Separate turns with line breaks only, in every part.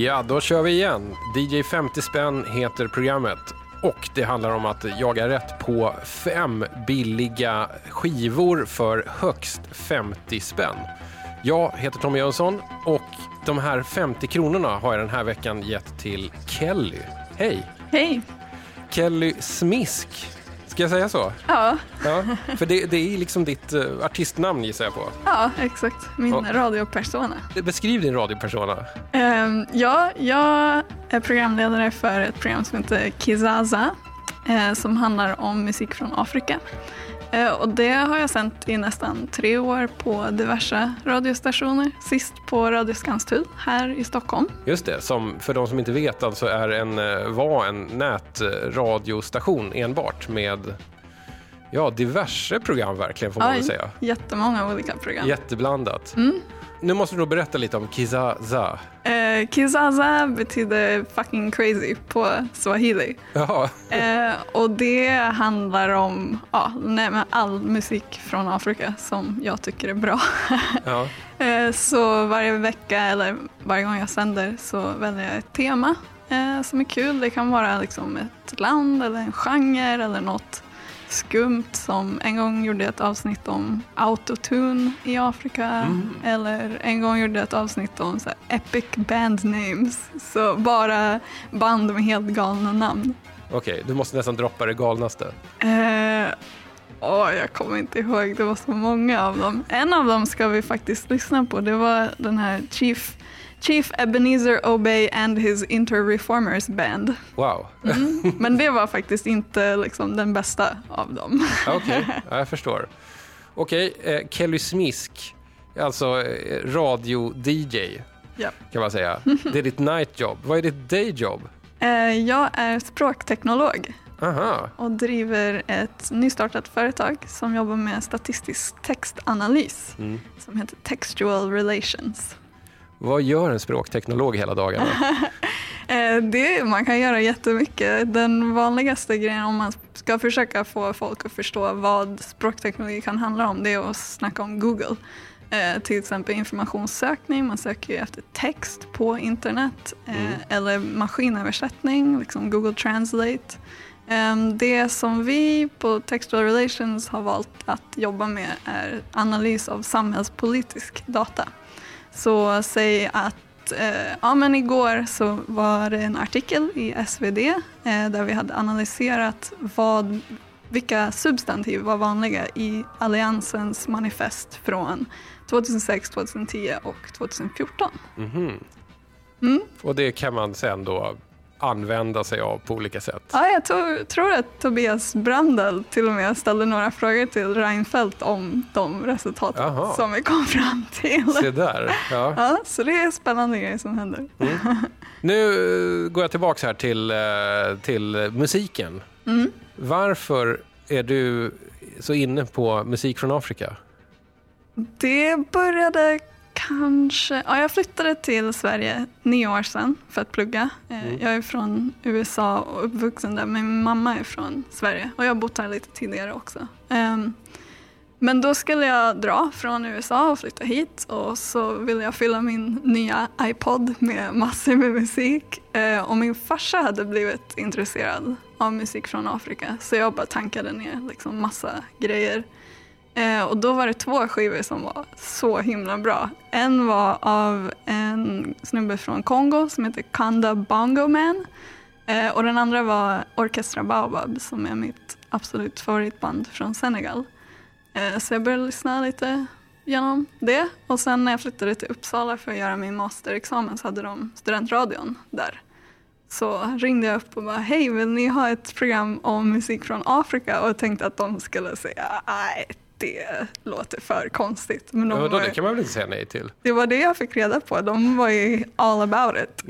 Ja, då kör vi igen. DJ 50 spänn heter programmet. Och det handlar om att jaga rätt på fem billiga skivor för högst 50 spänn. Jag heter Tommy Jönsson och de här 50 kronorna har jag den här veckan gett till Kelly. Hej!
Hej!
Kelly Smisk. Ska jag säga så?
Ja.
ja för det, det är liksom ditt uh, artistnamn gissar jag på.
Ja, exakt. Min ja. radiopersona.
Beskriv din radiopersona.
Um, ja, jag är programledare för ett program som heter Kizaza uh, som handlar om musik från Afrika. Eh, och det har jag sänt i nästan tre år på diverse radiostationer. Sist på Radio Skanstull här i Stockholm.
Just det, som för de som inte vet alltså är en, eh, var en nätradiostation enbart med ja, diverse program verkligen får man väl säga.
Jättemånga olika program.
Jätteblandat.
Mm.
Nu måste du nog berätta lite om Kizaza.
Eh, kizaza betyder fucking crazy på swahili. Eh, och det handlar om ja, nej, all musik från Afrika som jag tycker är bra.
ja.
eh, så varje vecka eller varje gång jag sänder så väljer jag ett tema eh, som är kul. Det kan vara liksom ett land eller en genre eller något skumt som en gång gjorde ett avsnitt om autotune i Afrika mm. eller en gång gjorde ett avsnitt om så epic band names. Så bara band med helt galna namn.
Okej, okay, du måste nästan droppa det galnaste.
Eh, oh, jag kommer inte ihåg, det var så många av dem. En av dem ska vi faktiskt lyssna på, det var den här Chief Chief Ebenezer Obey and his Inter-Reformers Band.
Wow.
Mm, men det var faktiskt inte liksom den bästa av dem.
Okej, okay, jag förstår. Okej, okay, eh, Kelly Smisk, alltså eh, radio-DJ
yep.
kan man säga. Det är ditt night job. Vad är ditt day job?
Eh, jag är språkteknolog.
Aha.
och driver ett nystartat företag som jobbar med statistisk textanalys mm. som heter Textual Relations.
Vad gör en språkteknolog hela dagarna?
Eh, det, man kan göra jättemycket. Den vanligaste grejen om man ska försöka få folk att förstå vad språkteknologi kan handla om, det är att snacka om Google. Eh, till exempel informationssökning, man söker efter text på internet eh, mm. eller maskinöversättning, liksom Google Translate. Eh, det som vi på Textual Relations har valt att jobba med är analys av samhällspolitisk data. Så säg att eh, ja, men igår så var det en artikel i SvD eh, där vi hade analyserat vad, vilka substantiv var vanliga i Alliansens manifest från 2006, 2010 och 2014.
Mm mm. Och det kan man sen då använda sig av på olika sätt.
Ja, jag to tror att Tobias Brandel till och med ställde några frågor till Reinfeldt om de resultat Aha. som vi kom fram till.
Se där. Ja.
ja så det är spännande grejer som händer. Mm.
Nu eh, går jag tillbaka här till, eh, till musiken.
Mm.
Varför är du så inne på musik från Afrika?
Det började Kanske. Ja, jag flyttade till Sverige nio år sedan för att plugga. Eh, mm. Jag är från USA och uppvuxen där, men min mamma är från Sverige och jag har bott här lite tidigare också. Um, men då skulle jag dra från USA och flytta hit och så ville jag fylla min nya iPod med massor med musik. Uh, och min farsa hade blivit intresserad av musik från Afrika så jag bara tankade ner liksom massa grejer. Eh, och då var det två skivor som var så himla bra. En var av en snubbe från Kongo som heter Kanda Bongo Man. Eh, och den andra var Orkestra Baobab som är mitt absolut favoritband från Senegal. Eh, så jag började lyssna lite genom det. Och sen när jag flyttade till Uppsala för att göra min masterexamen så hade de studentradion där. Så ringde jag upp och bara, hej vill ni ha ett program om musik från Afrika? Och jag tänkte att de skulle säga, ah, nej det låter för konstigt.
Men de ja, var, det kan man väl inte säga nej till?
Det var det jag fick reda på. De var ju all about it.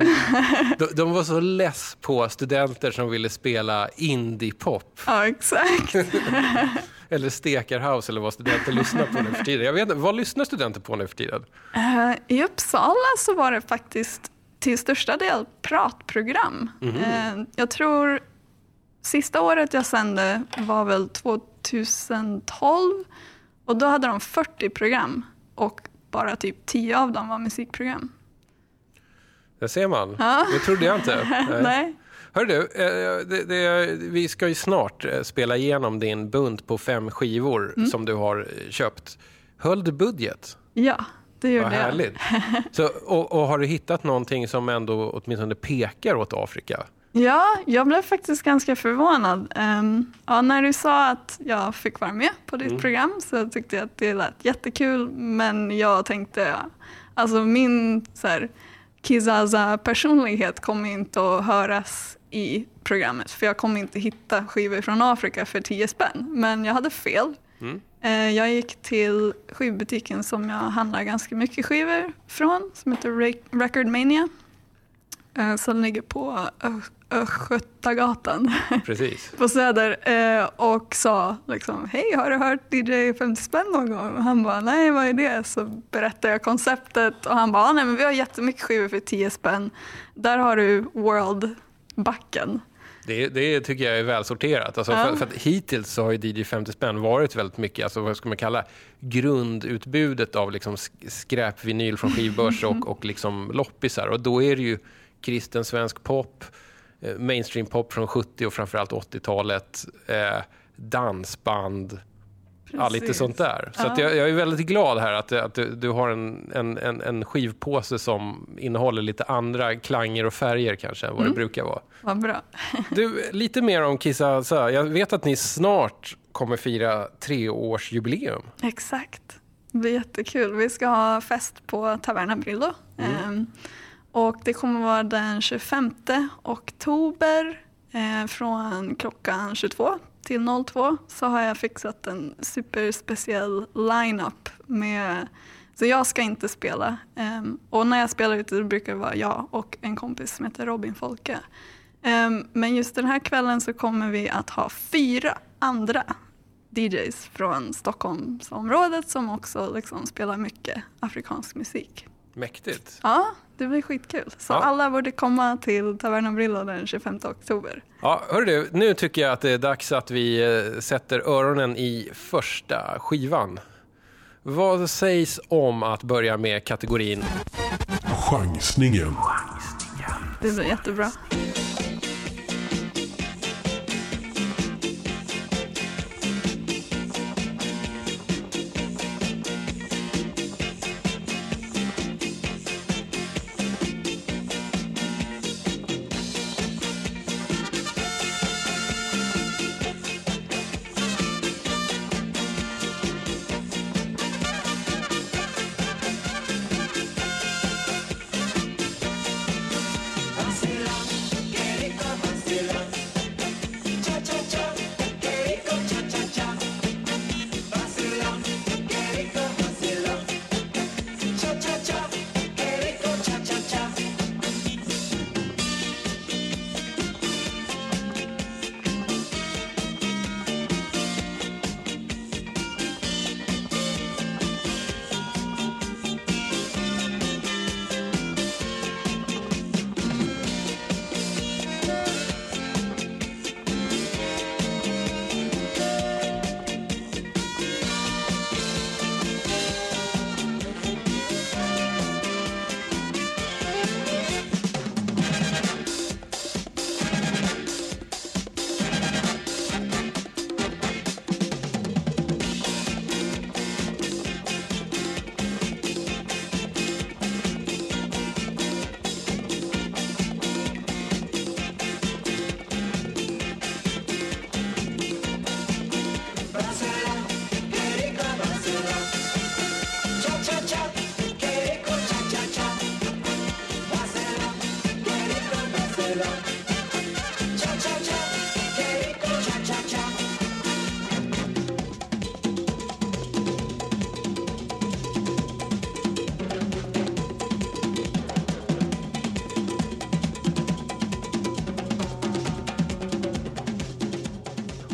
de, de, var så less på studenter som ville spela indie-pop.
Ja, exakt.
eller stekarhouse eller vad studenter lyssnar på nu för tiden. Jag vet inte, vad lyssnar studenter på nu för tiden?
Uh, I Uppsala så var det faktiskt till största del pratprogram. Mm uh, jag tror sista året jag sände var väl 2012 och då hade de 40 program och bara typ 10 av dem var musikprogram.
Det ser man.
Ja.
Det trodde jag inte. Nej.
Nej.
Hör du, eh, det, det, vi ska ju snart eh, spela igenom din bunt på fem skivor
Mm.
som du har eh, köpt. Höll du budget?
Ja, det gjorde
Vad
jag.
härligt. Så, och, och har du hittat någonting som ändå åtminstone pekar åt Afrika?
Ja, jag blev faktiskt ganska förvånad. Ehm, ja, när du sa att jag fick vara med på ditt
Mm.
program så tyckte jag att det lät jättekul. Men jag tänkte, alltså min så här, Kizaza-personlighet kommer inte att höras i programmet. För jag kommer inte hitta skivor från Afrika för 10 spänn. Men jag hade fel.
Mm.
Eh, Jag gick till skivbutiken som jag handlar ganska mycket skivor från, som heter Re- Record Mania. eh, Som ligger på Östgötagatan på Söder eh, och sa liksom Hej, har du hört DJ 50 spänn någon gång? Och han bara Nej, vad är det? Så berättade jag konceptet och han bara "Ah, Nej, men vi har jättemycket skivor för 10 spänn. Där har du World-backen.
Det, det tycker jag är välsorterat. Alltså
Ja.
för, för att hittills så har ju DJ 50 spänn varit väldigt mycket, alltså vad ska man kalla grundutbudet av liksom sk- skräpvinyl från skivbörs och, och liksom loppisar. Och då är det ju kristen svensk pop, mainstream pop från 70 och framförallt 80-talet, eh, dansband, ja, lite sånt där. Så
Ja.
jag, jag är väldigt glad här att, att du, du har en, en, en, en skivpåse som innehåller lite andra klanger och färger kanske än vad
Mm.
det brukar vara.
Vad bra.
Du, lite mer om Kissa Jag vet att ni snart kommer fira treårsjubileum.
Exakt. Det blir jättekul. Vi ska ha fest på Taverna Brillo. Ehm, och det kommer vara den 25 oktober eh, från klockan 22 till 02 så har jag fixat en superspeciell line-up med så jag ska inte spela. Um, och när jag spelar ute brukar det vara jag och en kompis som heter Robin Folke. Um, men just den här kvällen så kommer vi att ha fyra andra DJs från Stockholmsområdet som också liksom spelar mycket afrikansk musik.
Mäktigt.
Ja, det blir skitkul. Så
Ja.
alla borde komma till Taverna Brillo den 25 oktober.
Ja, hör du, nu tycker jag att det är dags att vi eh, sätter öronen i första skivan. Vad sägs om att börja med kategorin
Chansningen.
Det blir jättebra.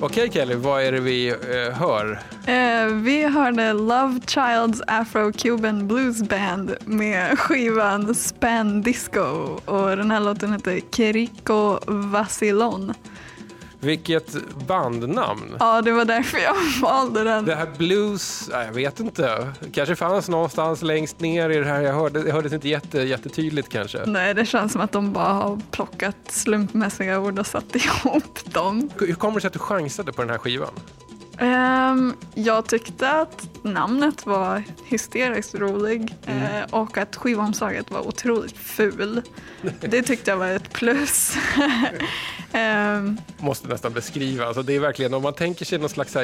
Okej Kelly, vad är det vi eh, hör?
Eh, vi hörde Love Child's Afro-Cuban Blues Band med skivan Span Disco och den här låten heter Kiriko Vasilon.
Vilket bandnamn.
Ja, det var därför jag valde den.
Det här blues, jag vet inte. Kanske fanns någonstans längst ner i det här. Jag hörde, jag hörde det inte jätte, jättetydligt kanske.
Nej, det känns som att de bara har plockat slumpmässiga ord och satt ihop dem.
Hur kommer det sig att du chansade på den här skivan?
Ehm, jag tyckte att namnet var hysteriskt rolig eh, och att skivomslaget var otroligt ful. Det tyckte jag var ett plus. Ehm,
Måste nästan beskriva. Alltså det är verkligen, om man tänker sig någon slags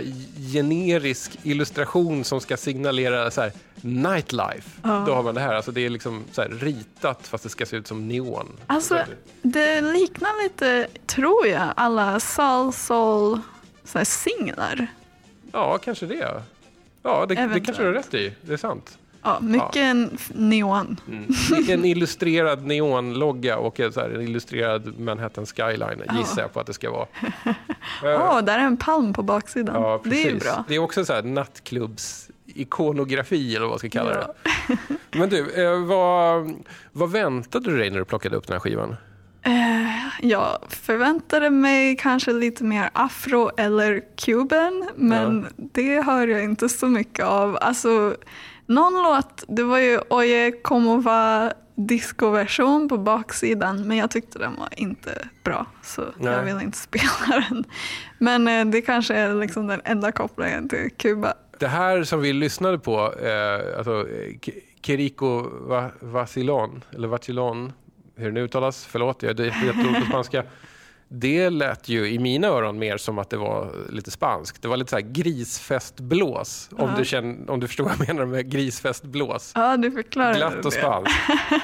generisk illustration som ska signalera så här, nightlife,
Ja.
då har man det här. Alltså det är liksom så här ritat fast det ska se ut som neon.
alltså, det liknar lite, tror jag, alla Soul Soul singlar.
Ja, kanske det. Ja, det, det kanske du har rätt i. Det är sant.
Ja, mycket neon.
Mm. En illustrerad neonlogga och en, så här, en illustrerad Manhattan skyline
Ja.
gissar jag på att det ska vara.
Åh, där är en palm på baksidan.
Ja,
det är bra.
Det är också så här nattklubbs ikonografi eller vad man ska kalla
Ja.
det. Men du, eh, vad, vad väntade du dig när du plockade upp den här skivan?
Eh, jag förväntade mig kanske lite mer afro eller cuban, men det hör jag inte så mycket av. Alltså, någon låt, det var ju Oye como va discoversion på baksidan, men jag tyckte den var inte bra, så
Nej.
jag vill inte spela den. Men eh, det kanske är liksom den enda kopplingen till Kuba.
Det här som vi lyssnade på, eh, alltså K- Kiriko Va- Vacilon, eller Vacilon, hur det nu uttalas, förlåt, jag är jättedålig på spanska. Det lät ju i mina öron mer som att det var lite spanskt. Det var lite så här grisfestblås, om, du känner, om du förstår vad jag menar med grisfestblås.
Ja, du förklarade
Glatt och spanskt.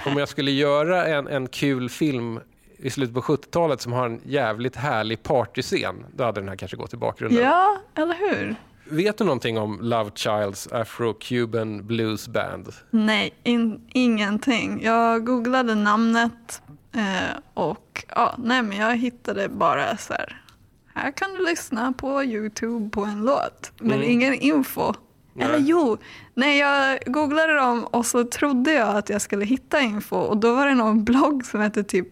Om jag skulle göra en, en kul film i slutet på 70-talet som har en jävligt härlig partyscen, då hade den här kanske gått i bakgrunden.
Ja, eller hur?
Vet du någonting om Love Childs Afro-Cuban Blues Band?
Nej, in, ingenting. Jag googlade namnet eh, och ja, nej, men jag hittade bara så här. Här kan du lyssna på Youtube på en låt, men
Mm.
ingen info.
Nej.
Eller jo, nej jag googlade dem och så trodde jag att jag skulle hitta info och då var det någon blogg som hette typ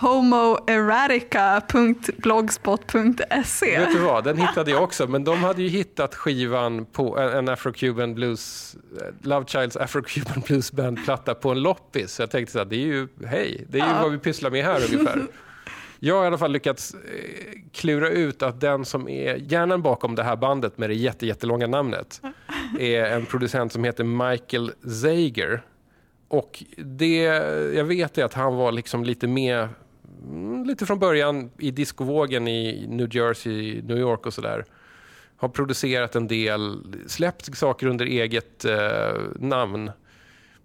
homoerotica.blogspot.se.
Vet du vad, den hittade jag också, men de hade ju hittat skivan på en, Afro-Cuban Blues, eh, Love Childs Afro-Cuban Blues Band-platta på en loppis. Så jag tänkte så här, det är ju, hej, det är ju
Ja.
vad vi pysslar med här ungefär. Jag har i alla fall lyckats eh, klura ut att den som är hjärnan bakom det här bandet med det jätte, jättelånga namnet är en producent som heter Michael Zager. Och det jag vet är att han var liksom lite med, lite från början i discovågen i New Jersey, New York och sådär. Har producerat en del, släppt saker under eget eh, namn.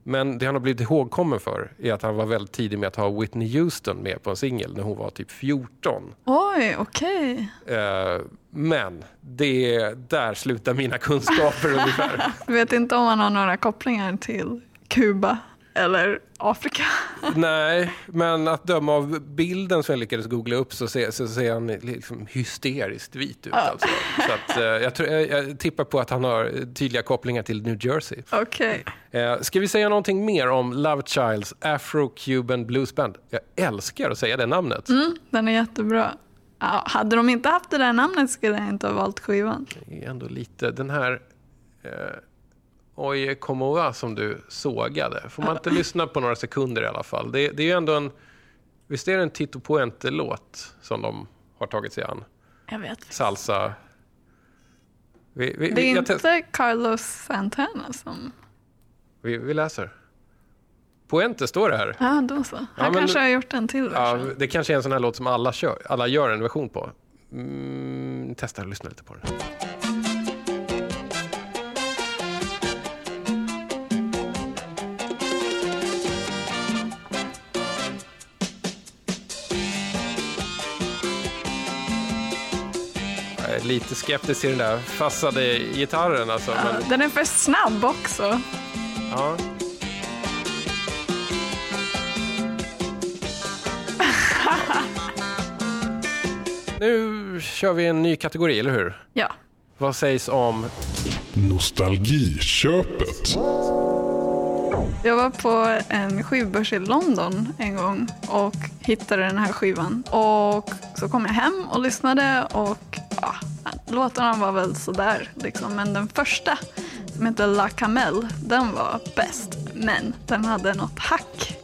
Men det han har blivit ihågkommen för är att han var väldigt tidig med att ha Whitney Houston med på en singel när hon var typ 14.
Oj, okej.
Eh, men det, där slutar mina kunskaper ungefär.
Jag vet inte om han har några kopplingar till Kuba eller Afrika.
Nej, men att döma av bilden som jag lyckades googla upp så ser, så ser han liksom hysteriskt vit ut. Alltså. Så att, eh, jag, tror, jag, jag tippar på att han har tydliga kopplingar till New Jersey.
Okej.
Eh, ska vi säga någonting mer om Love Childs Afro-Cuban Blues Band? Jag älskar att säga det namnet.
Mm, den är jättebra. Ja, hade de inte haft det där namnet skulle jag inte ha valt skivan.
Det är ändå lite den här eh, Oye como va som du sågade. Får man inte lyssna på några sekunder i alla fall? Det, det är ju ändå en... Visst är det en Tito Puente-låt som de har tagit sig an?
Jag vet.
Salsa... Vi, vi,
Det är inte Carlos Santana som...
vi, vi läser. Puente står det här.
Ja, då så. Han
men-
kanske har gjort en till
Ja,
version.
det kanske är en sån här låt som alla, kör, alla gör en version på. Mm, testa att lyssna lite på den. Lite skeptisk till den där fassade gitarren alltså.
Ja,
Men,
den är för snabb också.
ja. Nu kör vi en ny kategori, eller hur?
Ja.
Vad sägs om
Nostalgiköpet.
Jag var på en skivbörs i London en gång och hittade den här skivan. Och så kom jag hem och lyssnade och ja, låtarna var väl sådär liksom. Men den första som heter La Camel, den var bäst. Men den hade något hack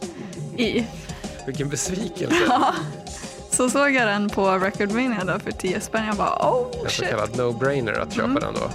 i.
Vilken besvikelse.
Ja. Så såg jag den på Recordmania för 10 spänn. Jag bara oh
En så
shit.
kallad no-brainer att köpa den då.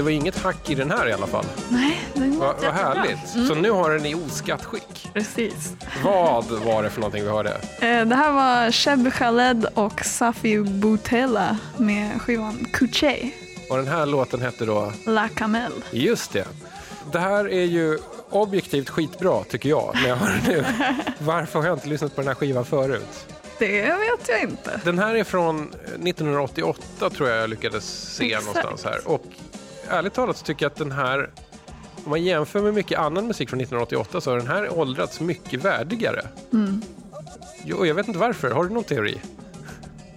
Det var inget hack i den här i alla fall.
Nej, den var
Vad vad
jättebra.
härligt. Så nu har den i oskatt skick.
Precis.
Vad var det för någonting vi hörde?
Eh, Det här var Sheb Khaled och Safi Boutella med skivan Kuche,
Och den här låten hette då...
La Camel.
Just det. Det här är ju objektivt skitbra tycker jag när jag hör det nu. Varför har jag inte lyssnat på den här skivan förut?
Det vet jag inte.
Den här är från 1988 tror jag jag lyckades se
Exakt.
någonstans här. Och ärligt talat så tycker jag att den här, om man jämför med mycket annan musik från 1988 så har den här åldrats mycket värdigare.
Mm.
Jo, jag vet inte varför. Har du någon teori?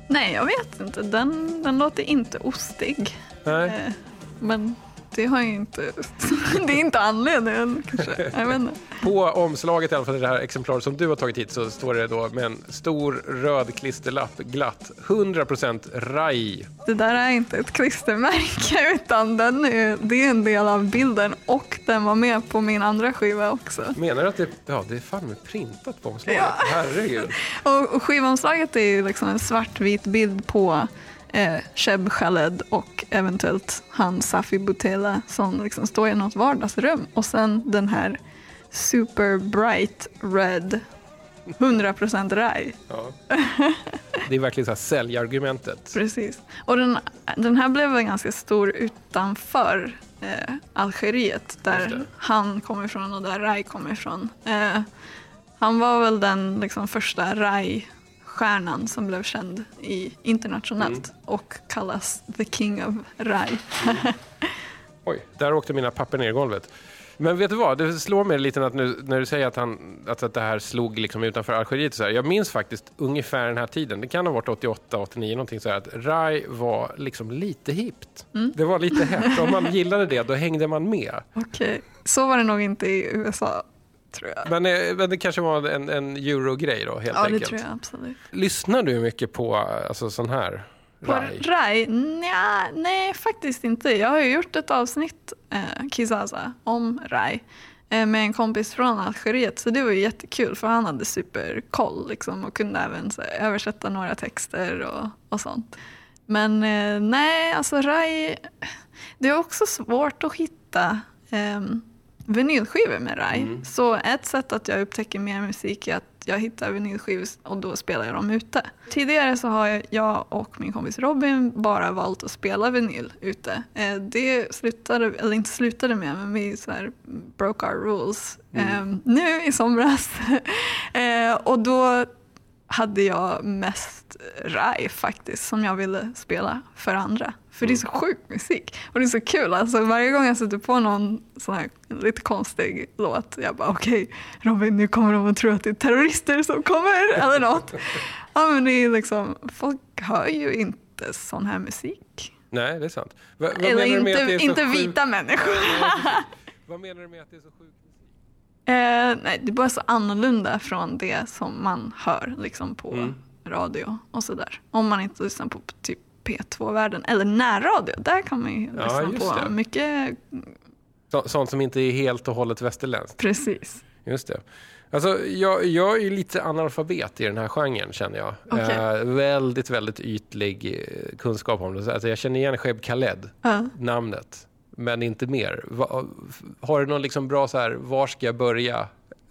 Nej, jag vet inte. Den, den låter inte ostig.
Nej.
Eh, Men det har ju inte... Det är inte anledningen kanske. Jag vet inte.
På omslaget i alla fall det här exemplaret som du har tagit hit så står det då med en stor röd klisterlapp glatt 100% RAI.
Det där är inte ett klistermärke utan den är, det är en del av bilden och den var med på min andra skiva också.
Menar du att det, ja, det är fan printat på omslaget?
Ja.
Herregud.
Och, och skivomslaget är ju liksom en svartvit bild på eh, Sheb Khaled och eventuellt han Safi Boutella som liksom står i något vardagsrum. Och sen den här super bright red 100% raj.
Ja. Det är verkligen så här säljargumentet.
Precis. Och den, den här blev väl ganska stor utanför eh, Algeriet där han kommer ifrån och där Rai kommer ifrån. Eh, han var väl den liksom, första Rai-stjärnan som blev känd i, internationellt
Mm.
och kallas the king of Rai.
Oj, där åkte mina papper ner i golvet. Men vet du vad, det slår mig lite att nu, när du säger att, han, att, att det här slog liksom utanför Algeriet. Så här. Jag minns faktiskt ungefär den här tiden, det kan ha varit 88, 89 någonting så här, att Rai var liksom lite hippt. Det var lite hett. Om man gillade det, då hängde man med.
Okej, så var det nog inte i USA tror jag.
Men, eh, men det kanske var en, en eurogrej då, helt
Ja, det
enkelt.
tror jag absolut.
Lyssnar du mycket på alltså, sån här
På
Rai?
Rai? Nja, nej, faktiskt inte. Jag har ju gjort ett avsnitt, eh, Kizaza, om Rai eh, med en kompis från Algeriet. Så det var ju jättekul för han hade superkoll liksom, och kunde även så, översätta några texter och, och sånt. Men eh, nej, alltså Rai, det är också svårt att hitta eh, vinylskivor med Rai. Så ett sätt att jag upptäcker mer musik är att jag hittar vinylskivor och då spelar jag dem ute. Tidigare så har jag och min kompis Robin bara valt att spela vinyl ute. Eh, Det slutade, eller inte slutade med, men vi så här broke our rules eh, nu i somras. Eh, och då hade jag mest Rai faktiskt som jag ville spela för andra. För det är så sjuk musik och det är så kul. Alltså, varje gång jag sätter på någon sån här lite konstig låt, jag bara okej Robin nu kommer de att tro att det är terrorister som kommer eller något. Ja, men det är liksom, folk hör ju inte sån här musik.
Nej, det är sant. Va, vad
eller inte, inte
sjukt-
vita människor.
Vad menar du med att det är så sjuk musik?
Eh, nej, det är bara så annorlunda från det som man hör liksom, på
Mm.
radio och sådär. Om man inte lyssnar på typ P2-världen eller närradio. Där kan man ju
Ja,
lyssna på
det.
mycket.
Så, sånt som inte är helt och hållet västerländskt.
Precis.
Just det. Alltså, jag, jag är lite analfabet i den här genren känner jag.
Okej.
Eh, väldigt, väldigt ytlig eh, kunskap om det. Alltså, jag känner igen Sheb Khaled,
Ja.
namnet, men inte mer. Va, har du någon liksom bra så här, var ska jag börja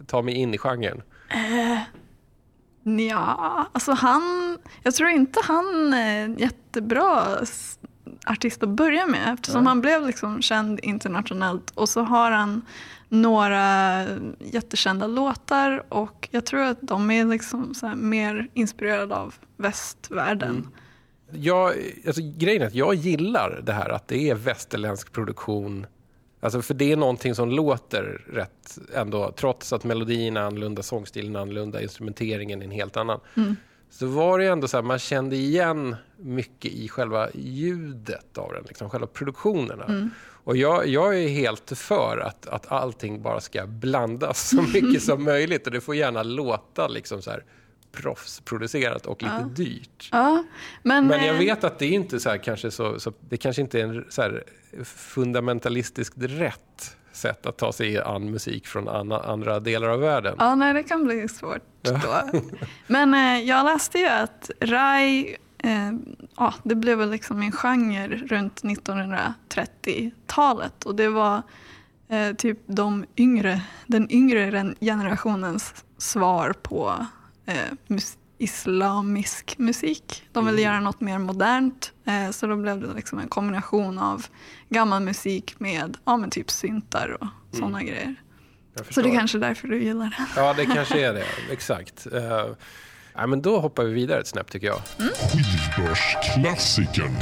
ta mig in i genren?
Ja, alltså han, jag tror inte han är en jättebra artist att börja med eftersom
Nej.
han blev liksom känd internationellt och så har han några jättekända låtar och jag tror att de är liksom mer inspirerade av västvärlden.
Mm. Jag, alltså, grejen är att jag gillar det här att det är västerländsk produktion. Alltså, för det är någonting som låter rätt ändå, trots att melodin är annorlunda, sångstilen är annorlunda, instrumenteringen är en helt annan. Så var det ändå så här, man kände igen mycket i själva ljudet av den, liksom, själva produktionerna. Och jag, jag är helt för att, att allting bara ska blandas så mycket som möjligt och det får gärna låta liksom så här proffsproducerat och lite dyrt.
Ja, men,
Men jag
eh,
vet att det är inte så här, kanske så, så det kanske inte är en så här fundamentalistiskt rätt sätt att ta sig an musik från anna, andra delar av världen.
Ja, nej, det kan bli svårt då. Men eh, jag läste ju att Rai, eh, ja, det blev väl liksom en genre runt 1930-talet och det var eh, typ de yngre, den yngre generationens svar på eh, mus- islamisk musik. De ville göra något mer modernt eh, så då blev det liksom en kombination av gammal musik med ja, men typ syntar och sådana grejer.
Jag
Så det är kanske är därför du gillar den.
Ja, det kanske är det. Exakt. Uh, ja, men då hoppar vi vidare ett snäpp tycker jag.
Skivbörsklassikern.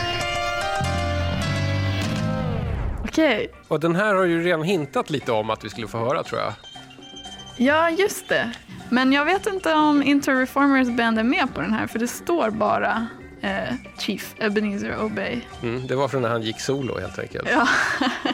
Okej,
Och den här har ju redan hintat lite om att vi skulle få höra tror jag.
Ja just det. Men jag vet inte om Inter Reformers Band är med på den här för det står bara eh, Chief Ebenezer Obey.
Mm, det var från när han gick solo helt enkelt.
Ja.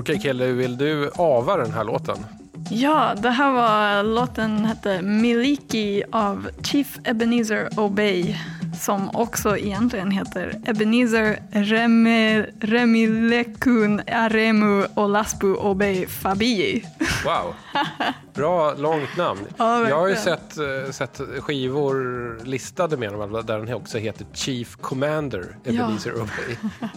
Okej Kille, vill du ava den här låten?
Ja, det här var låten hette Miliki av Chief Ebenezer Obey som också egentligen heter Ebenezer Remi, Remilekun Aremu Olaspu Obey Fabii.
Wow, bra långt namn.
Ja,
Jag har ju sett, eh, sett skivor listade med honom där den också heter Chief Commander Ebenezer Obey.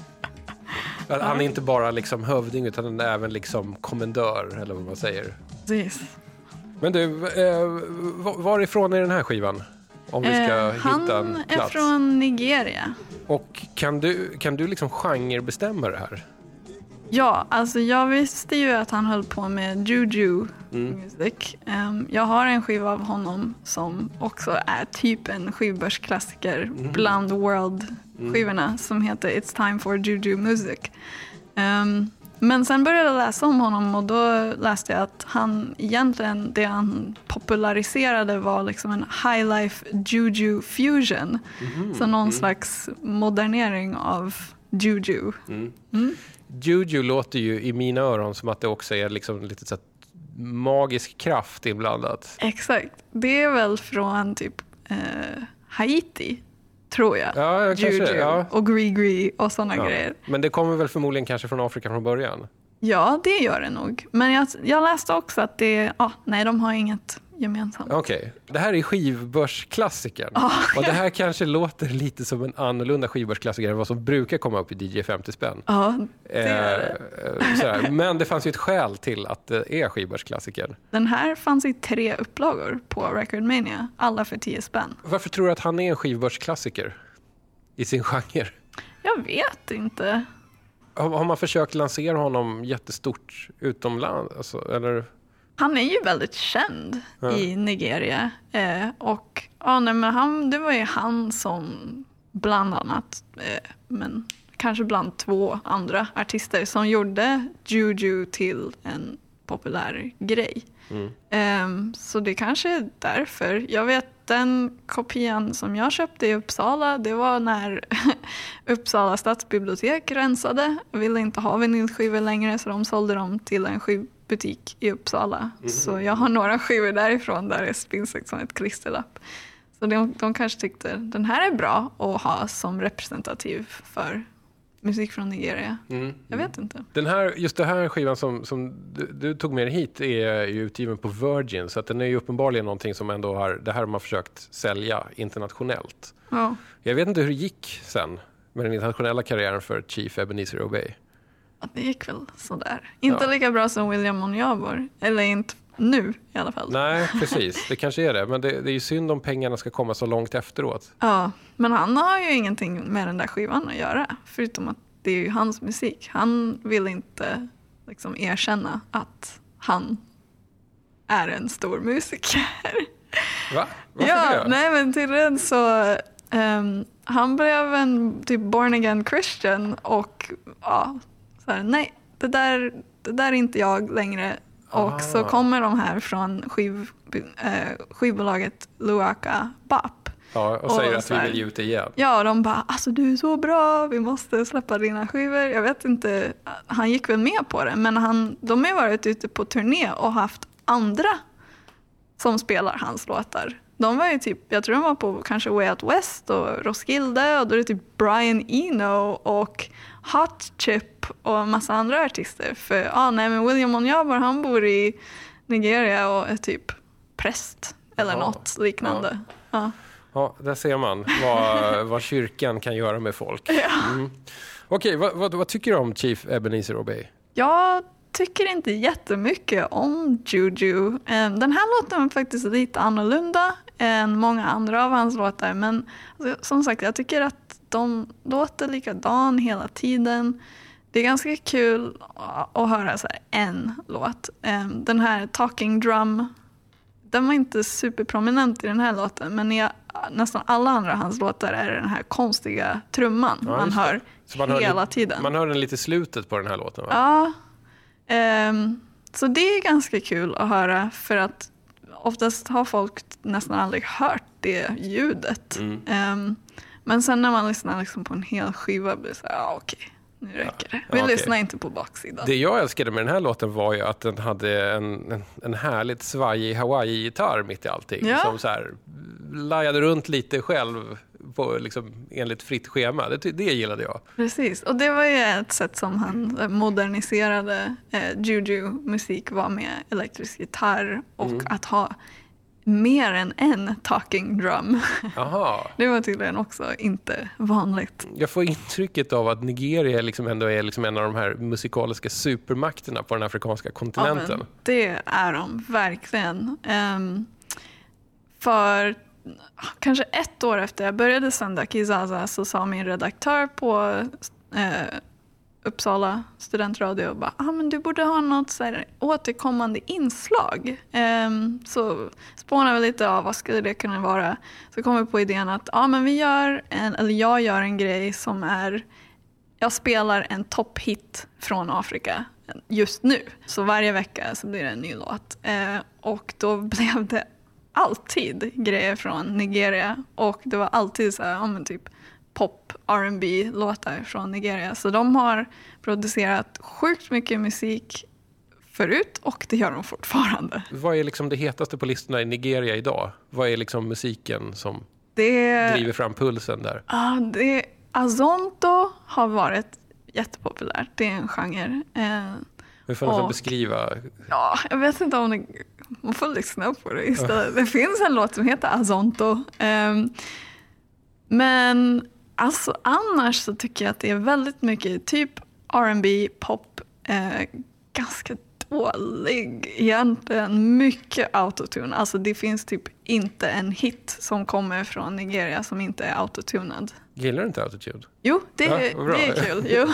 Han är inte bara liksom hövding utan han är även liksom kommendör eller vad man säger.
Precis.
Men du, eh, va- varifrån är den här skivan? Om vi ska
Eh,
hitta
han
en
är
plats.
från Nigeria.
Och kan du, kan du liksom genrebestämma det här?
Ja, alltså jag visste ju att han höll på med juju
Mm.
music. Ehm, jag har en skiva av honom som också är typ en skivbörsklassiker
Mm.
bland world-skivorna som heter It's time for juju music. Ehm, men sen började jag läsa om honom och då läste jag att han egentligen, det han populariserade var liksom en high life juju fusion.
Mhm.
Så någon slags modernering av juju.
Juju låter ju i mina öron som att det också är liksom lite så magisk kraft inblandat.
Exakt. Det är väl från typ eh, Haiti, tror jag.
Ja, kanske,
Juju
ja.
och Gree-Gree och sådana
Ja.
grejer.
Men det kommer väl förmodligen kanske från Afrika från början?
Ja, det gör det nog. Men jag, jag läste också att det, ja, nej, de har inget gemensamt.
Okej, det här är skivbörsklassikern. Och det här kanske låter lite som en annorlunda skivbörsklassiker än vad som brukar komma upp i DJ 50 spänn.
Ja, det
Eh,
är det.
eh, sådär. Men det fanns ju ett skäl till att det är skivbörsklassikern.
Den här fanns i tre upplagor på Record Mania, alla för 10 spänn.
Varför tror du att han är en skivbörsklassiker i sin genre?
Jag vet inte.
Har, har man försökt lansera honom jättestort utomlands? Alltså, eller?
Han är ju väldigt känd i Nigeria. Eh, och ja, nej, men han, det var ju han som bland annat, eh, men kanske bland två andra artister som gjorde Juju till en populär grej. Ehm, så det kanske är därför. Jag vet den kopian som jag köpte i Uppsala, det var när Uppsala stadsbibliotek rensade och ville inte ha vinylskivor längre så de sålde dem till en skivbutik i Uppsala. Så jag har några skivor därifrån där det finns liksom ett klisterlapp. Så de, de kanske tyckte den här är bra att ha som representativ för musik från Nigeria. Jag vet inte.
Den här, just den här skivan som, som du, du tog med dig hit är ju utgiven på Virgin så att den är ju uppenbarligen någonting som ändå har, det här har man försökt sälja internationellt.
Ja.
Jag vet inte hur det gick sen med den internationella karriären för Chief Ebenezer Obey.
Det gick väl sådär. Inte
Ja.
lika bra som William Onjabor. Eller inte nu i alla fall.
Nej, precis. Det kanske är det. Men det, det är ju synd om pengarna ska komma så långt efteråt.
Ja, men han har ju ingenting med den där skivan att göra. Förutom att det är ju hans musik. Han vill inte liksom erkänna att han är en stor musiker.
Va? Varför
ja,
det?
nej men tydligen så ehm, han blev en typ born again Christian och ja, så här, nej, det där, det där är inte jag längre. Och så
Ah.
kommer de här från skiv, eh, skivbolaget Luaka Bap.
Ja, och
Och
säger att
så
vi
här-
vill ge ut det igen.
Ja, de bara alltså du är så bra, vi måste släppa dina skivor. Jag vet inte, han gick väl med på det, men han, de har varit ute på turné och haft andra som spelar hans låtar. De var ju typ, jag tror de var på kanske Way Out West och Roskilde och då är det typ Brian Eno och Hot Chip och en massa andra artister. För ja, nej men William Onjabor han bor i Nigeria och är typ präst eller
Jaha.
något liknande. Ja.
Ja, där ser man vad, vad kyrkan kan göra med folk. Mm. Okej, vad, vad, vad tycker du om Chief Ebenezer Obey?
Jag tycker inte jättemycket om Juju. Eh, Den här låten är faktiskt lite annorlunda än många andra av hans låtar. Men alltså, som sagt, jag tycker att de låter likadan hela tiden. Det är ganska kul att höra så en låt. Eh, Den här Talking Drum, den var inte superprominent i den här låten. Men i nästan alla andra hans låtar är det den här konstiga trumman
Ja,
man hör
man hör
hela
lite-
tiden.
Man hör den lite i slutet på den här låten va?
Ja. Ehm, så det är ganska kul att höra för att oftast har folk nästan aldrig hört det ljudet. Ehm, men sen när man lyssnar liksom på en hel skiva blir det så här, ja okej, nu räcker det. Vi
Ja, okej.
lyssnar inte på baksidan.
Det jag älskade med den här låten var ju att den hade en, en, en härligt svajig Hawaii-gitarr mitt i allting.
Ja.
Som så här lajade runt lite själv på, liksom, enligt fritt schema. Det, det gillade jag.
Precis, och det var ju ett sätt som han eh, moderniserade eh, juju-musik var med elektrisk gitarr och
Mm.
att ha mer än en talking drum.
Aha.
Det var tydligen också inte vanligt.
Jag får intrycket av att Nigeria liksom ändå är liksom en av de här musikaliska supermakterna på den afrikanska
Ja,
kontinenten.
men det är de verkligen. Ehm, för kanske ett år efter jag började sända Kizaza så sa min redaktör på eh, Uppsala studentradio och bara, ah, men du borde ha något så här återkommande inslag. Um, så spånade vi lite av vad skulle det kunna vara. Så kom vi på idén att ah, men vi gör en, eller jag gör en grej som är jag spelar en topphit från Afrika just nu. Så varje vecka så blir det en ny låt. Eh, och då blev det alltid grejer från Nigeria. Och det var alltid så här, ja, men typ pop, R&B låtar från Nigeria. Så de har producerat sjukt mycket musik förut och det gör de fortfarande.
Vad är liksom det hetaste på listorna i Nigeria idag? Vad är liksom musiken som
Det,
driver fram pulsen där?
ja, det, Azonto har varit jättepopulärt. Det är en genre. Eh,
Hur får man
Och-
beskriva?
Ja, jag vet inte om det, man får lyssna på det istället. Det finns en låt som heter Azonto. Ehm, men alltså annars så tycker jag att det är väldigt mycket typ R&B, pop, eh, ganska dålig egentligen. Mycket autotune. Alltså det finns typ inte en hit som kommer från Nigeria som inte är autotunad.
Gillar du inte autotune?
Jo, det,
Ja,
det är kul. Jo.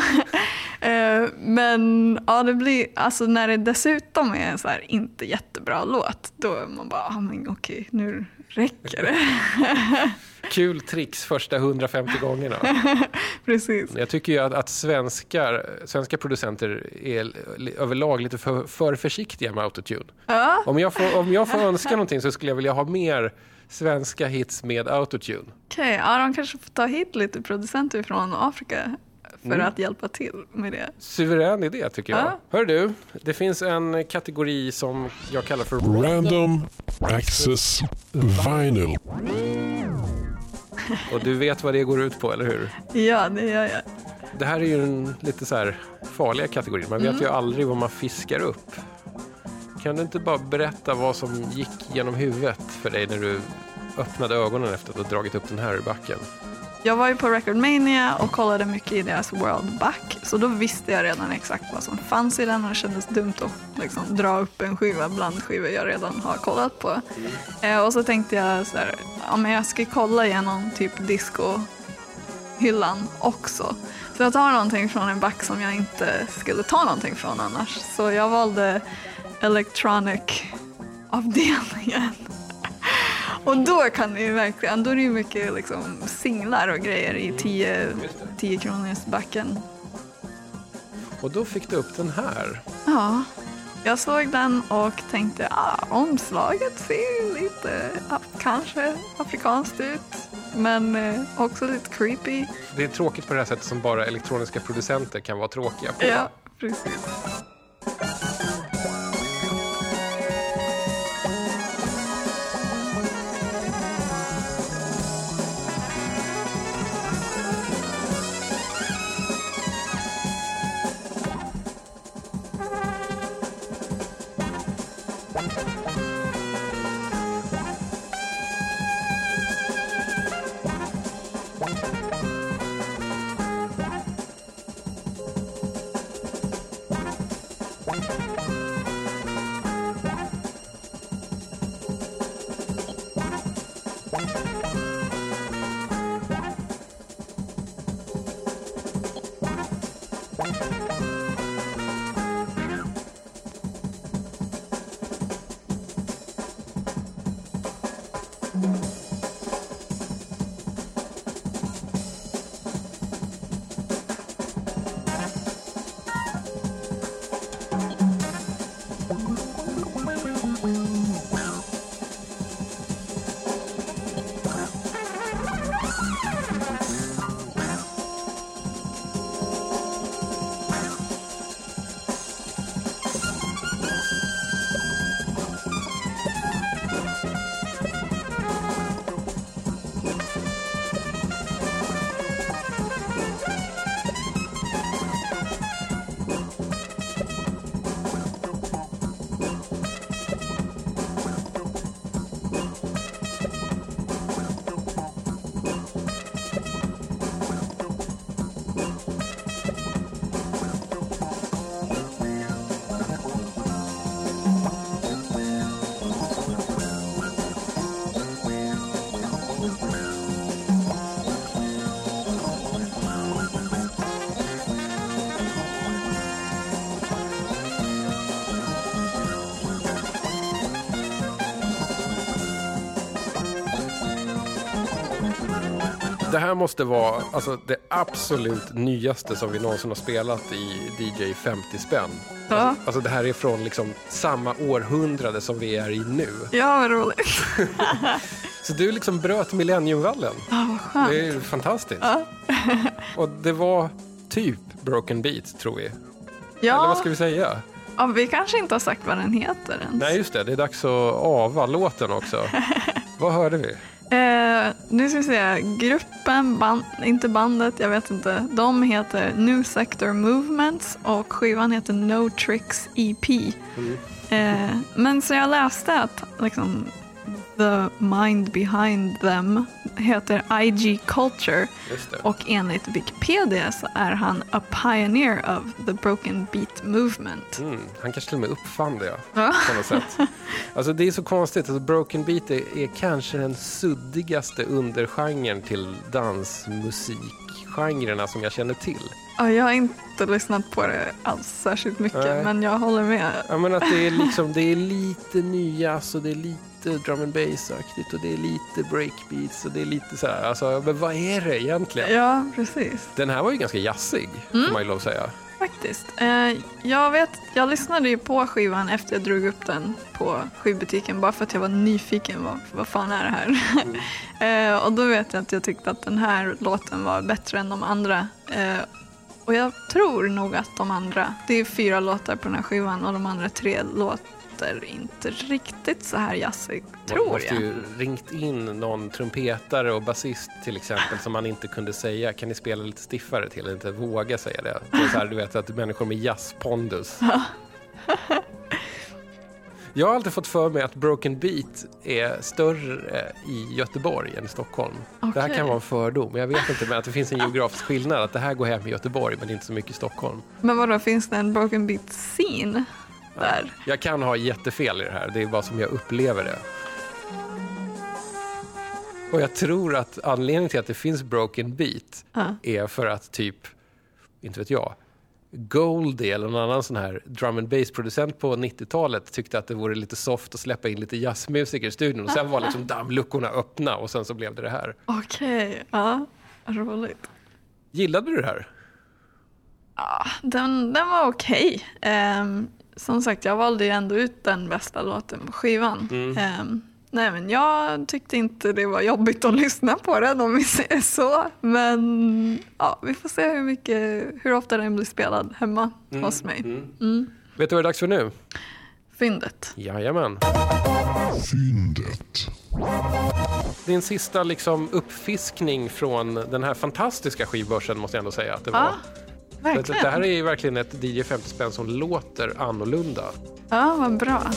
Eh, Men ja, det blir, alltså när det dessutom är en så här inte jättebra låt, då är man bara, ah, men okej, nu räcker det.
Kul tricks första 150 gångerna.
Precis.
Jag tycker ju att, att svenskar, svenska producenter är överlag lite för, för försiktiga med autotune.
Ja,
Om jag, får, om jag får önska någonting så skulle jag vilja ha mer svenska hits med autotune.
okej. Ja, de kanske får ta hit lite producenter från Afrika för
Mm.
att hjälpa till med det.
Suverän idé tycker jag.
Ja.
Hör du, det finns en kategori som jag kallar för
Random Access Vinyl.
och du vet vad det går ut på, eller hur?
Ja, det gör jag.
Det här är ju en lite så här farliga kategori. Man vet ju aldrig vad man fiskar upp. Kan du inte bara berätta vad som gick genom huvudet för dig när du öppnade ögonen efter att ha dragit upp den här ur backen?
Jag var ju på Recordmania och kollade mycket i deras World Back. Så då visste jag redan exakt vad som fanns i den och det kändes dumt att liksom dra upp en skiva bland skivor jag redan har kollat på. Eh, och så tänkte jag så här, ja men jag ska kolla igenom typ disco-hyllan också. Så jag tar någonting från en back som jag inte skulle ta någonting från annars. Så jag valde Electronic-avdelningen. Och då kan ju verkligen, då är det ju mycket liksom singlar och grejer i 10 10 kronors backen.
Och då fick du upp den här.
Ja, jag såg den och tänkte, ah, omslaget ser lite, kanske afrikanskt ut. Men eh, också lite creepy.
Det är tråkigt på det här sättet som bara elektroniska producenter kan vara tråkiga på.
Ja, precis.
Här måste vara alltså, det absolut nyaste som vi någonsin har spelat i DJ 50 spänn.
Ja,
Alltså det här är från liksom samma århundrade som vi är i nu.
ja vad roligt.
Så du liksom bröt millenniumvallen.
Ja, vad skönt.
Det är fantastiskt.
Ja.
Och det var typ Broken Beat tror vi. Eller vad
Ja,
ska vi säga?
ja, vi kanske inte har sagt vad den heter ens.
Nej just det, det är dags att ava låten också. vad hörde vi?
Eh, nu ska vi se, gruppen, band, inte bandet, jag vet inte. De heter New Sector Movements och skivan heter No Tricks EP. Eh, men så jag läste att liksom, the mind behind them heter IG Culture och enligt Wikipedia så är han a pioneer of the broken beat movement.
Mm, han kanske till och med uppfann det
Ja.
på något sätt. Alltså det är så konstigt. Alltså broken beat är, är kanske den suddigaste undergenren till dansmusikgenrerna som jag känner till.
Ja, jag har inte lyssnat på det alls särskilt mycket
Nej.
men jag håller med.
Ja, men att det är, liksom, det är lite nyjazz och det är lite drum and bass-aktigt och det är lite breakbeats och det är lite så här. Alltså, men vad är det egentligen?
Ja, precis.
Den här var ju ganska jazzig,
Mm.
får man ju lov att säga.
Faktiskt. Eh, jag vet, jag lyssnade ju på skivan efter jag drog upp den på skivbutiken bara för att jag var nyfiken. Vad, vad fan är det här? eh, och då vet jag att jag tyckte att den här låten var bättre än de andra. Eh, och jag tror nog att de andra, det är fyra låtar på den här skivan och de andra tre låter inte riktigt så här jazzig,
Man
tror
måste
jag.
ju ringt in någon trumpetare och basist till exempel som man inte kunde säga. Kan ni spela lite stiffare till? Inte våga säga det. det så här, du vet att människor med jazzpondus. Jag har alltid fått för mig att Broken Beat är större i Göteborg än i Stockholm. Det här kan vara en fördom, men jag vet inte. Men att det finns en geografisk skillnad. Att det här går hem i Göteborg, men inte så mycket i Stockholm.
Men vadå, finns det en broken beat scene där?
Jag kan ha jättefel i det här, det är bara som jag upplever det. Och jag tror att anledningen till att det finns broken beat
Ja.
är för att typ, inte vet jag, Goldie eller någon annan sån här drum and bass producent på 90-talet tyckte att det vore lite soft att släppa in lite jazzmusiker i studion. Och sen var liksom dammluckorna öppna och sen så blev det det här.
Okej, ja, roligt.
Gillade du det här?
Den, den var okej. Ehm, som sagt, jag valde ju ändå ut den bästa låten på skivan.
Mm.
Ehm, nej, men jag tyckte inte det var jobbigt att lyssna på den om vi säger så. Men ja, vi får se hur, mycket, hur ofta den blir spelad hemma hos mig. Mm.
Vet du vad det är dags för nu?
Fyndet.
Jajamän.
Fyndet.
Din sista liksom uppfiskning från den här fantastiska skivbörsen måste jag ändå säga att det var. Att
verkligen.
Det här är verkligen ett DJ 50 spänn som låter annorlunda.
Ja, vad bra.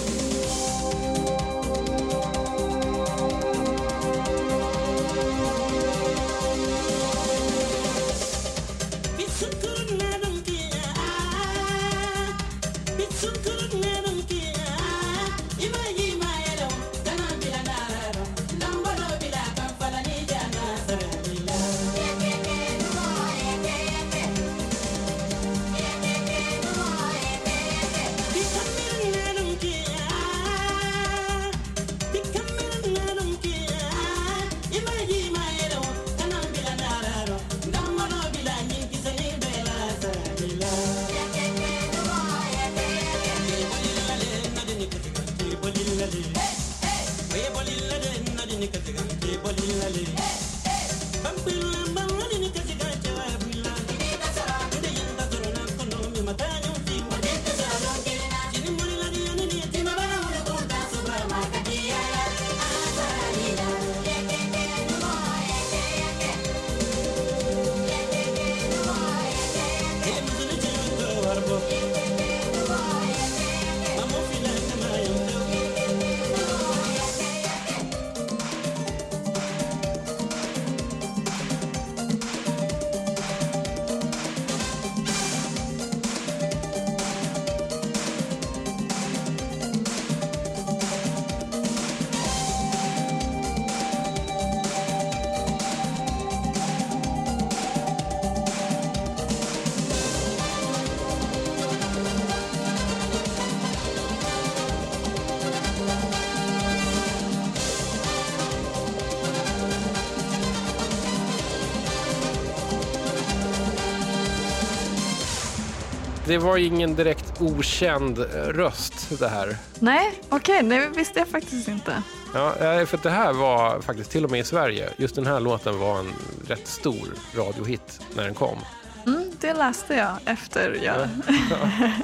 Det var ingen direkt okänd eh, röst det här.
Nej, okej, det visste jag faktiskt inte.
Ja, eh, för det här var faktiskt till och med i Sverige. Just den här låten var en rätt stor radiohit när den kom.
Mm, det läste jag efter jag...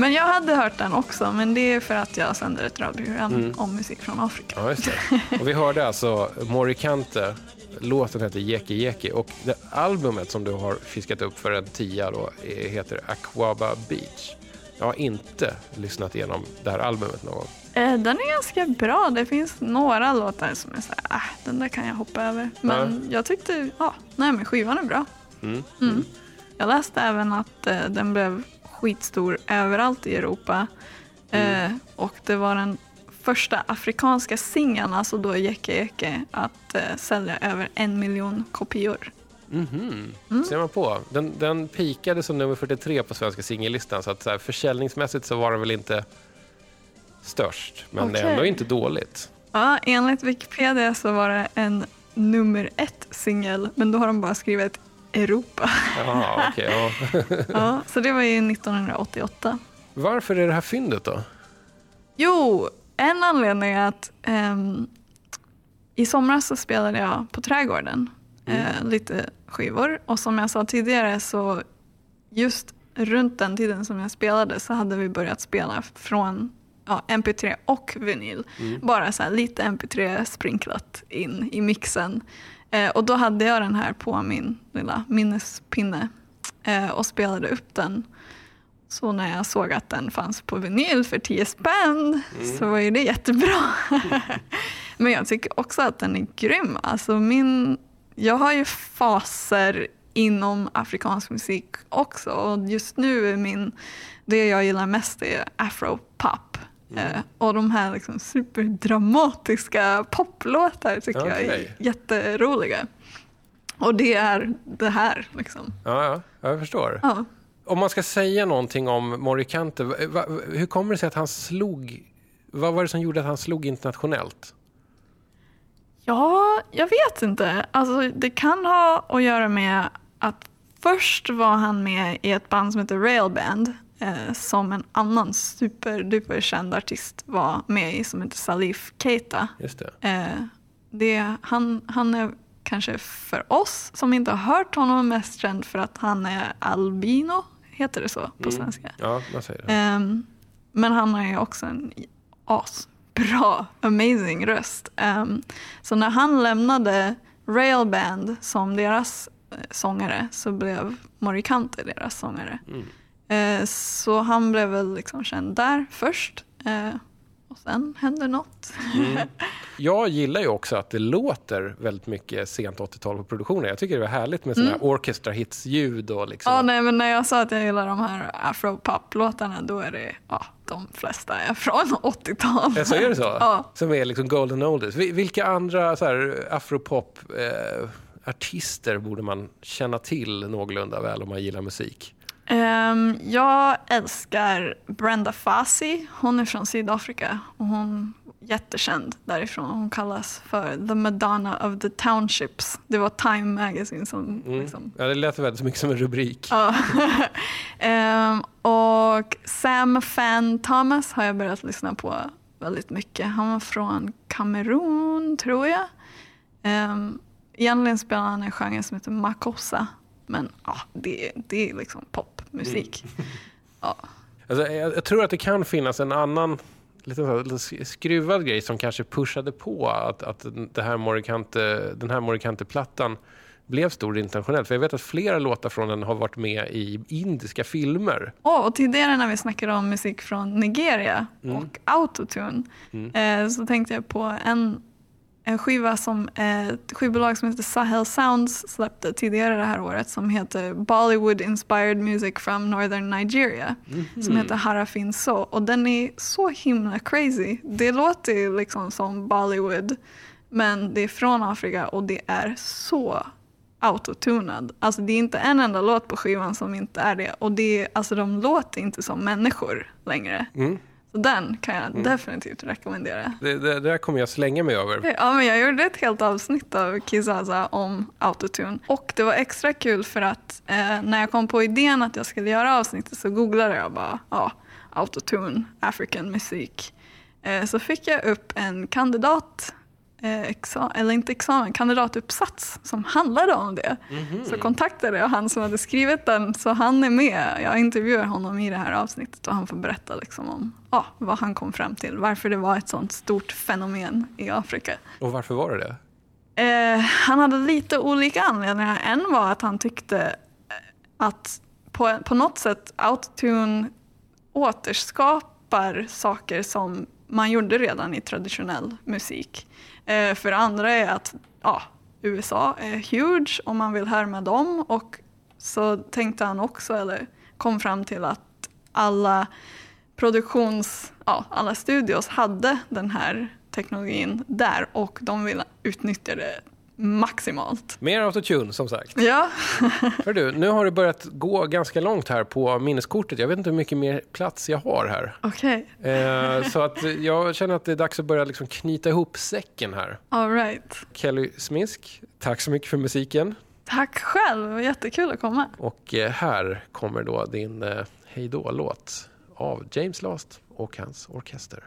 men jag hade hört den också, men det är för att jag sänder ett radioprogram om musik från Afrika.
Ja, just det. Och vi hörde alltså Morikante. Låten heter Jeki Jeki och det albumet som du har fiskat upp för en tia då heter Aquaba Beach. Jag har inte lyssnat igenom det här albumet någon gång.
Eh, Den är ganska bra. Det finns några låtar som är så här, ah, den där kan jag hoppa över. Men jag tyckte, ja, nej men skivan är bra.
Mm.
Mm. Jag läste även att eh, den blev skitstor överallt i Europa. Eh, och det var den första afrikanska singeln, alltså då Jeke Jeke, att eh, sälja över en miljon kopior.
Mhm. Ser man på. Den, den pikade som nummer 43 på svenska singellistan så att så här, försäljningsmässigt så var den väl inte störst. Men det är ändå inte dåligt.
Ja, enligt Wikipedia så var det en nummer ett singel, men då har de bara skrivit Europa.
Jaha, okej. ja.
Ja, så det var ju 1988.
Varför är det här fyndet då?
Jo, en anledning är att ehm, i somras så spelade jag på Trädgården eh, lite skivor och som jag sa tidigare så just runt den tiden som jag spelade så hade vi börjat spela från ja, MP3 och vinyl. Bara så lite MP3 sprinklat in i mixen. Eh, och då hade jag den här på min lilla minnespinne eh, och spelade upp den. Så när jag såg att den fanns på vinyl för 10 spänn så var ju det jättebra. Men jag tycker också att den är grym. Alltså min, jag har ju faser inom afrikansk musik också. Och just nu är min, det jag gillar mest är afropop. Eh, och de här liksom superdramatiska poplåtar tycker jag är jätteroliga. Och det är det här liksom.
Ja, ja, jag förstår.
Ja.
Om man ska säga någonting om Morikante, hur kommer det sig att han slog... Vad var det som gjorde att han slog internationellt?
Ja, jag vet inte. Alltså, det kan ha att göra med att först var han med i ett band som heter Railband eh, som en annan superduper känd artist var med i som heter Salif Keita.
Just det.
Eh, det, han, han är kanske för oss som inte har hört honom mest känd för att han är albino, heter det så på svenska.
Ja, man säger det.
Ehm, men han har ju också en asbra, amazing röst. Ehm, så när han lämnade Railband som deras eh, sångare så blev Morikante deras sångare. Eh, så han blev väl liksom känd där först. Eh, och sen hände något.
Jag gillar ju också att det låter väldigt mycket sent 80-tal på produktionen. Jag tycker det var härligt med sådana här orchestra hits-ljud och liksom...
Ja, nej, men när jag sa att jag gillar de här afropop-låtarna då är det, ja, de flesta är från 80-tal.
Ja, så är det så?
Ja.
Som är liksom golden oldies. Vi- Vilka andra så här, afropop eh, artister borde man känna till någorlunda väl om man gillar musik?
Ehm, jag älskar Brenda Fassie. Hon är från Sydafrika och hon är jättekänd därifrån. Hon kallas för the Madonna of the Townships. Det var Time Magazine som liksom...
Ja, det lät väldigt mycket som en rubrik.
Ja. Ehm, och Sam Fan Thomas har jag börjat lyssna på väldigt mycket. Han var från Kamerun, tror jag. Um, egentligen spelar han en genre som heter makossa. Men ja, det, det är liksom popmusik. Ja.
Alltså, jag, jag tror att det kan finnas en annan lite, här, lite skruvad grej som kanske pushade på att, att det här Morikante, den här Morikante-plattan blev stor internationellt. För jag vet att flera låtar från den har varit med i indiska filmer.
Åh, och tidigare när vi snackade om musik från Nigeria och autotune eh, så tänkte jag på en, en skiva som eh, ett skivbolag som heter Sahel Sounds släppte tidigare det här året som heter Bollywood Inspired Music from Northern Nigeria som heter Harafin So och den är så himla crazy. Det låter liksom som Bollywood men det är från Afrika och det är så autotunad. Alltså det är inte en enda låt på skivan som inte är det. Och det är, alltså de låter inte som människor längre. Så den kan jag definitivt rekommendera.
Det, det, det där kommer jag slänga mig över.
Ja, men jag gjorde ett helt avsnitt av Kizaza om autotune. Och det var extra kul för att eh, när jag kom på idén att jag skulle göra avsnittet så googlade jag bara ja, autotune, African musik. Eh, så fick jag upp en kandidat, eh, exa- eller inte examen, kandidatuppsats som handlade om det. Så kontaktade jag han som hade skrivit den, så han är med. Jag intervjuar honom i det här avsnittet och han får berätta liksom om ja, vad han kom fram till, varför det var ett sånt stort fenomen i Afrika.
Och varför var det det?
Eh, han hade lite olika anledningar. En var att han tyckte eh, att på, på något sätt autotune återskapar saker som man gjorde redan i traditionell musik. Eh, för det andra är att ja, USA är huge och man vill härma dem. Och så tänkte han också, eller kom fram till att alla produktions, ja, alla studios hade den här teknologin där och de vill utnyttja det maximalt.
Mer autotune som sagt.
Ja,
Hör du, nu har det börjat gå ganska långt här på minneskortet. Jag vet inte hur mycket mer plats jag har här.
okej.
Eh, så att jag känner att det är dags att börja liksom knyta ihop säcken här.
All right.
Kelly Smisk, tack så mycket för musiken.
Tack själv, jättekul att komma.
Och eh, här kommer då din eh, hejdå-låt av James Last och hans orkester.